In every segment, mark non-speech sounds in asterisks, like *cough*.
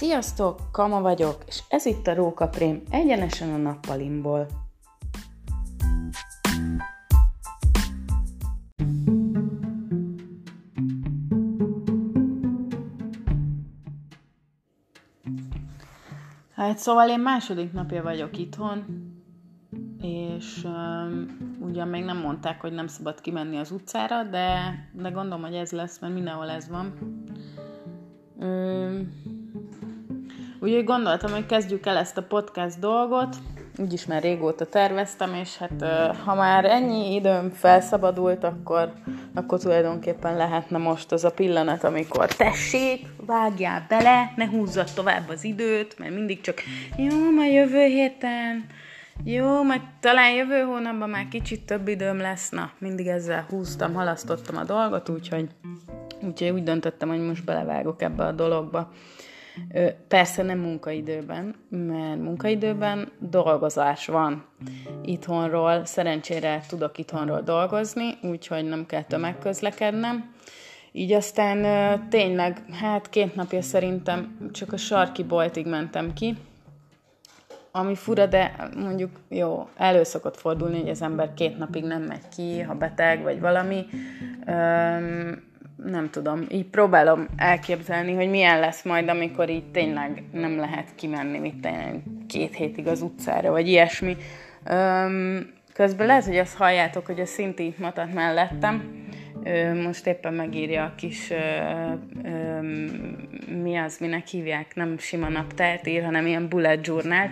Sziasztok, Kama vagyok, és ez itt a Rókaprém egyenesen a nappalimból. Hát szóval én második napja vagyok itthon, és um, ugyan még nem mondták, hogy nem szabad kimenni az utcára, de, de gondolom, hogy ez lesz, mert mindenhol ez van. Um, Úgyhogy gondoltam, hogy kezdjük el ezt a podcast dolgot, úgyis már régóta terveztem, és hát ha már ennyi időm felszabadult, akkor, akkor tulajdonképpen lehetne most az a pillanat, amikor tessék, vágjál bele, ne húzzad tovább az időt, mert mindig csak jó, majd jövő héten, jó, majd talán jövő hónapban már kicsit több időm lesz, na, mindig ezzel húztam, halasztottam a dolgot, úgyhogy, úgyhogy úgy döntöttem, hogy most belevágok ebbe a dologba. Persze nem munkaidőben, mert munkaidőben dolgozás van itthonról. Szerencsére tudok itthonról dolgozni, úgyhogy nem kell tömegközlekednem. Így aztán tényleg, hát két napja szerintem csak a sarki boltig mentem ki, ami fura, de mondjuk jó, elő szokott fordulni, hogy az ember két napig nem megy ki, ha beteg vagy valami nem tudom, így próbálom elképzelni, hogy milyen lesz majd, amikor így tényleg nem lehet kimenni, tényleg két hétig az utcára, vagy ilyesmi. Öm, közben lehet, hogy azt halljátok, hogy a szinti matat mellettem, most éppen megírja a kis, ö, ö, mi az, minek hívják, nem sima naptárt ír, hanem ilyen bullet journal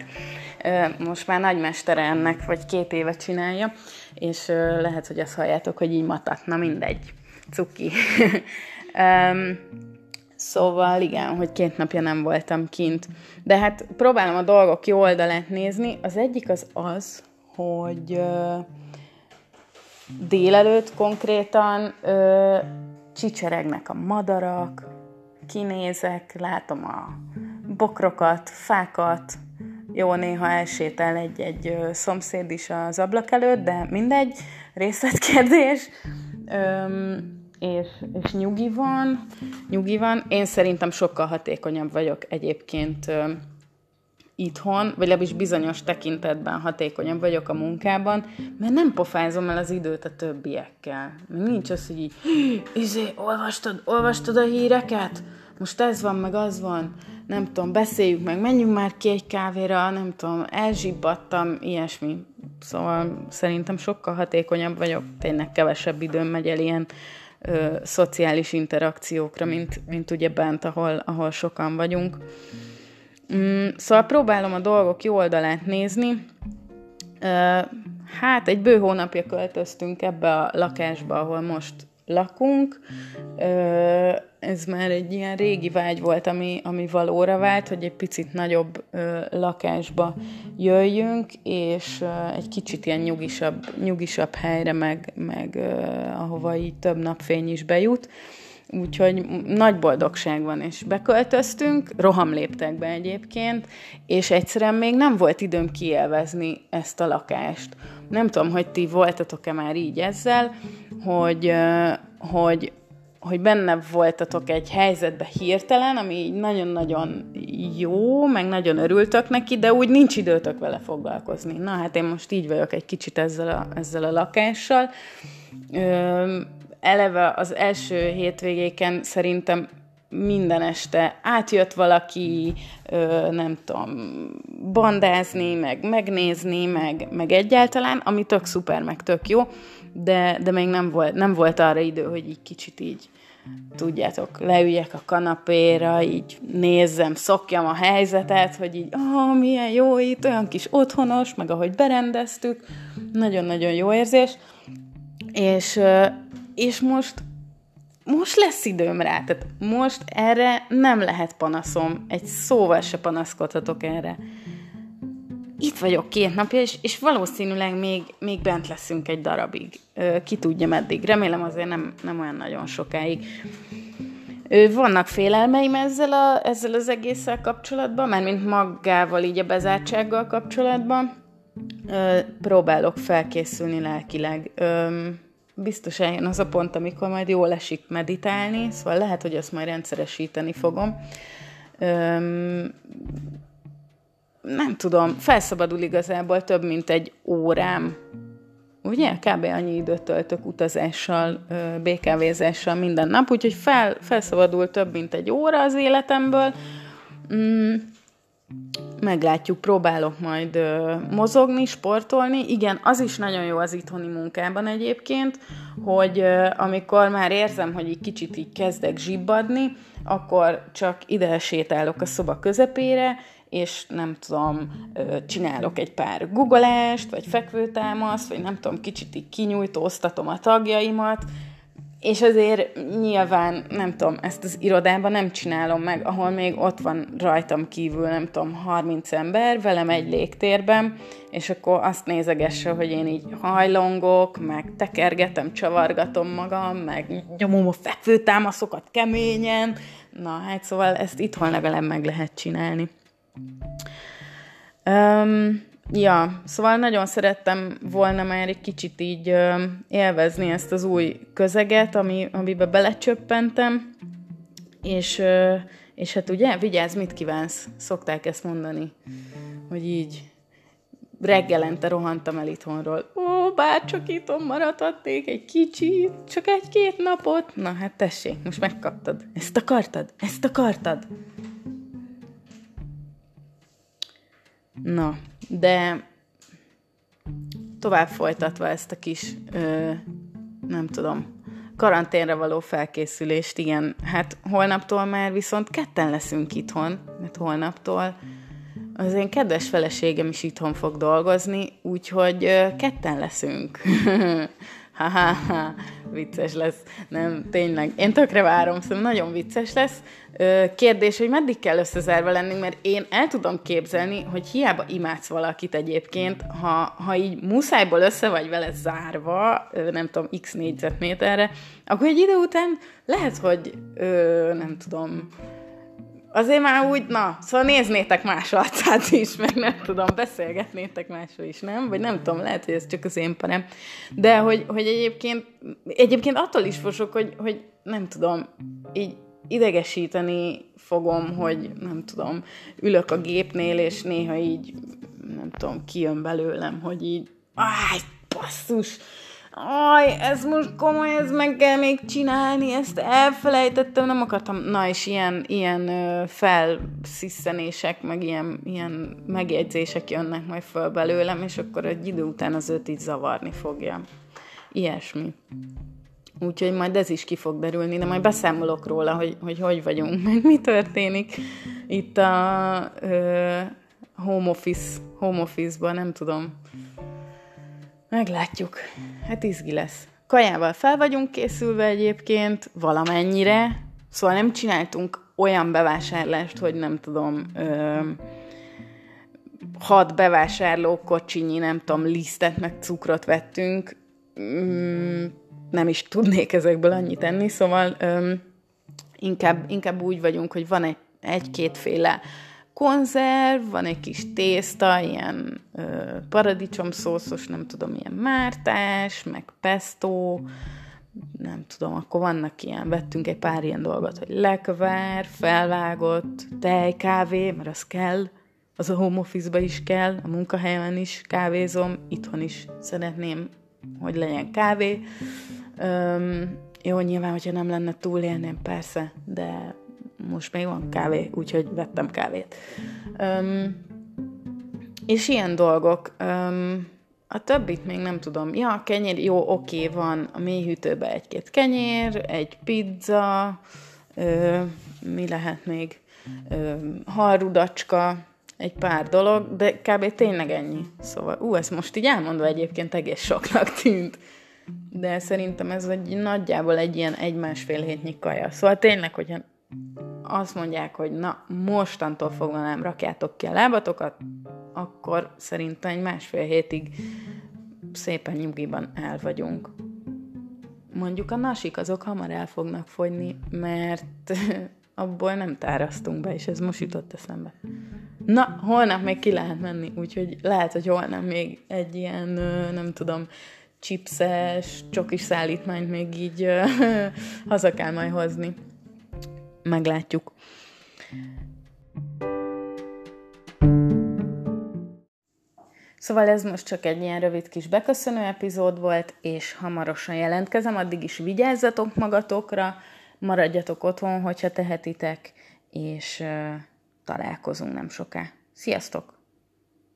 Most már nagymestere ennek, vagy két éve csinálja, és ö, lehet, hogy azt halljátok, hogy így matat, na mindegy cuki. *laughs* um, szóval igen, hogy két napja nem voltam kint. De hát próbálom a dolgok jó oldalát nézni. Az egyik az az, hogy uh, délelőtt konkrétan uh, csicseregnek a madarak, kinézek, látom a bokrokat, fákat, jó, néha elsétál egy-egy szomszéd is az ablak előtt, de mindegy, részletkérdés. Öm, és, és nyugi van, nyugi van. Én szerintem sokkal hatékonyabb vagyok egyébként itthon, vagy legalábbis bizonyos tekintetben hatékonyabb vagyok a munkában, mert nem pofázom el az időt a többiekkel. Nincs az, hogy így, izé, olvastad, olvastad a híreket? Most ez van, meg az van, nem tudom, beszéljük meg, menjünk már ki egy kávéra, nem tudom, elzsibbadtam, ilyesmi. Szóval szerintem sokkal hatékonyabb vagyok, tényleg kevesebb időm megy el ilyen ö, szociális interakciókra, mint, mint ugye bent, ahol, ahol sokan vagyunk. Mm, szóval próbálom a dolgok jó oldalát nézni. Ö, hát egy bő hónapja költöztünk ebbe a lakásba, ahol most lakunk. Ez már egy ilyen régi vágy volt, ami, ami valóra vált, hogy egy picit nagyobb lakásba jöjjünk, és egy kicsit ilyen nyugisabb, nyugisabb helyre, meg, meg ahova így több napfény is bejut. Úgyhogy nagy boldogság van, és beköltöztünk, rohamléptekbe egyébként, és egyszerűen még nem volt időm kielvezni ezt a lakást. Nem tudom, hogy ti voltatok-e már így ezzel, hogy, hogy hogy benne voltatok egy helyzetbe hirtelen, ami nagyon-nagyon jó, meg nagyon örültök neki, de úgy nincs időtök vele foglalkozni. Na hát én most így vagyok egy kicsit ezzel a, ezzel a lakással. Ö, eleve az első hétvégéken szerintem minden este átjött valaki, ö, nem tudom, bandázni, meg megnézni, meg, meg egyáltalán, ami tök szuper, meg tök jó, de, de még nem volt, nem volt arra idő, hogy így kicsit így tudjátok, leüljek a kanapéra, így nézzem, szokjam a helyzetet, hogy így, ah, milyen jó itt, olyan kis otthonos, meg ahogy berendeztük, nagyon-nagyon jó érzés, és, és most most lesz időm rá, tehát most erre nem lehet panaszom, egy szóval se panaszkodhatok erre itt vagyok két napja, és, és valószínűleg még, még bent leszünk egy darabig. Ki tudja meddig. Remélem azért nem, nem olyan nagyon sokáig. Vannak félelmeim ezzel, a, ezzel az egésszel kapcsolatban, mert mint magával, így a bezártsággal kapcsolatban. Próbálok felkészülni lelkileg. Biztos eljön az a pont, amikor majd jól esik meditálni, szóval lehet, hogy azt majd rendszeresíteni fogom Öm, nem tudom, felszabadul igazából több, mint egy órám. Ugye? Kb. annyi időt töltök utazással, békávézással minden nap, úgyhogy fel, felszabadul több, mint egy óra az életemből. Mm, meglátjuk, próbálok majd ö, mozogni, sportolni. Igen, az is nagyon jó az itthoni munkában egyébként, hogy ö, amikor már érzem, hogy egy kicsit így kezdek zsibbadni, akkor csak ide sétálok a szoba közepére, és nem tudom, csinálok egy pár googleást, vagy fekvőtámaszt, vagy nem tudom, kicsit így kinyújtóztatom a tagjaimat, és azért nyilván, nem tudom, ezt az irodában nem csinálom meg, ahol még ott van rajtam kívül, nem tudom, 30 ember, velem egy légtérben, és akkor azt nézegesse, hogy én így hajlongok, meg tekergetem, csavargatom magam, meg nyomom a fekvőtámaszokat keményen. Na, hát szóval ezt itthon legalább meg lehet csinálni. Um, ja, szóval nagyon szerettem volna már egy kicsit így élvezni ezt az új közeget, ami, amibe belecsöppentem, és, és hát ugye, vigyázz, mit kívánsz? Szokták ezt mondani, hogy így reggelente rohantam el itthonról. Ó, bár csak itthon maradhatnék egy kicsit, csak egy-két napot. Na hát tessék, most megkaptad. Ezt akartad? Ezt akartad? Na, de tovább folytatva ezt a kis, ö, nem tudom, karanténre való felkészülést, igen, hát holnaptól már viszont ketten leszünk itthon, mert holnaptól az én kedves feleségem is itthon fog dolgozni, úgyhogy ketten leszünk. *laughs* ha-ha-ha, vicces lesz. Nem, tényleg. Én tökre várom, szóval nagyon vicces lesz. Kérdés, hogy meddig kell összezárva lenni, mert én el tudom képzelni, hogy hiába imádsz valakit egyébként, ha, ha így muszájból össze vagy vele zárva, nem tudom, x négyzetméterre, akkor egy idő után lehet, hogy nem tudom, azért már úgy, na, szóval néznétek más arcát is, meg nem tudom, beszélgetnétek másról is, nem? Vagy nem tudom, lehet, hogy ez csak az én parem. De hogy, hogy egyébként, egyébként attól is fosok, hogy, hogy nem tudom, így idegesíteni fogom, hogy nem tudom, ülök a gépnél, és néha így, nem tudom, kijön belőlem, hogy így, áj, basszus, aj, ez most komoly, ez meg kell még csinálni, ezt elfelejtettem, nem akartam. Na, és ilyen, ilyen felsziszenések, meg ilyen, ilyen megjegyzések jönnek majd föl belőlem, és akkor egy idő után az őt így zavarni fogja. Ilyesmi. Úgyhogy majd ez is ki fog derülni, de majd beszámolok róla, hogy hogy, hogy vagyunk, *laughs* meg mi történik itt a ö, home office, home office-ban, nem tudom. Meglátjuk. Hát izgi lesz. Kajával fel vagyunk készülve egyébként, valamennyire. Szóval nem csináltunk olyan bevásárlást, hogy nem tudom, ö, hat bevásárló kocsinyi, nem tudom, lisztet, meg cukrot vettünk. Mm, nem is tudnék ezekből annyit enni, szóval ö, inkább, inkább úgy vagyunk, hogy van egy, egy-kétféle konzerv, van egy kis tészta, ilyen ö, paradicsomszószos, nem tudom, ilyen mártás, meg pesto, nem tudom, akkor vannak ilyen, vettünk egy pár ilyen dolgot, hogy lekver, felvágott, tej, kávé, mert az kell, az a home office is kell, a munkahelyen is kávézom, itthon is szeretném, hogy legyen kávé. Öm, jó, nyilván, hogyha nem lenne túlélném, persze, de most még van kávé, úgyhogy vettem kávét. Um, és ilyen dolgok. Um, a többit még nem tudom. Ja, kenyér, jó, oké, van a mélyhűtőbe egy-két kenyér, egy pizza, ö, mi lehet még, ö, halrudacska, egy pár dolog, de kb. tényleg ennyi. Szóval, ú, ezt most így elmondva egyébként egész soknak tűnt. De szerintem ez egy nagyjából egy ilyen egy-másfél hétnyi kaja. Szóval tényleg, hogyha azt mondják, hogy na, mostantól fogva nem rakjátok ki a lábatokat, akkor szerintem egy másfél hétig szépen nyugiban el vagyunk. Mondjuk a nasik azok hamar el fognak fogyni, mert *laughs* abból nem tárasztunk be, és ez most jutott eszembe. Na, holnap még ki lehet menni, úgyhogy lehet, hogy holnap még egy ilyen, nem tudom, chipses, csokis szállítmányt még így *laughs* haza kell majd hozni meglátjuk. Szóval ez most csak egy ilyen rövid kis beköszönő epizód volt, és hamarosan jelentkezem, addig is vigyázzatok magatokra, maradjatok otthon, hogyha tehetitek, és találkozunk nem soká. Sziasztok!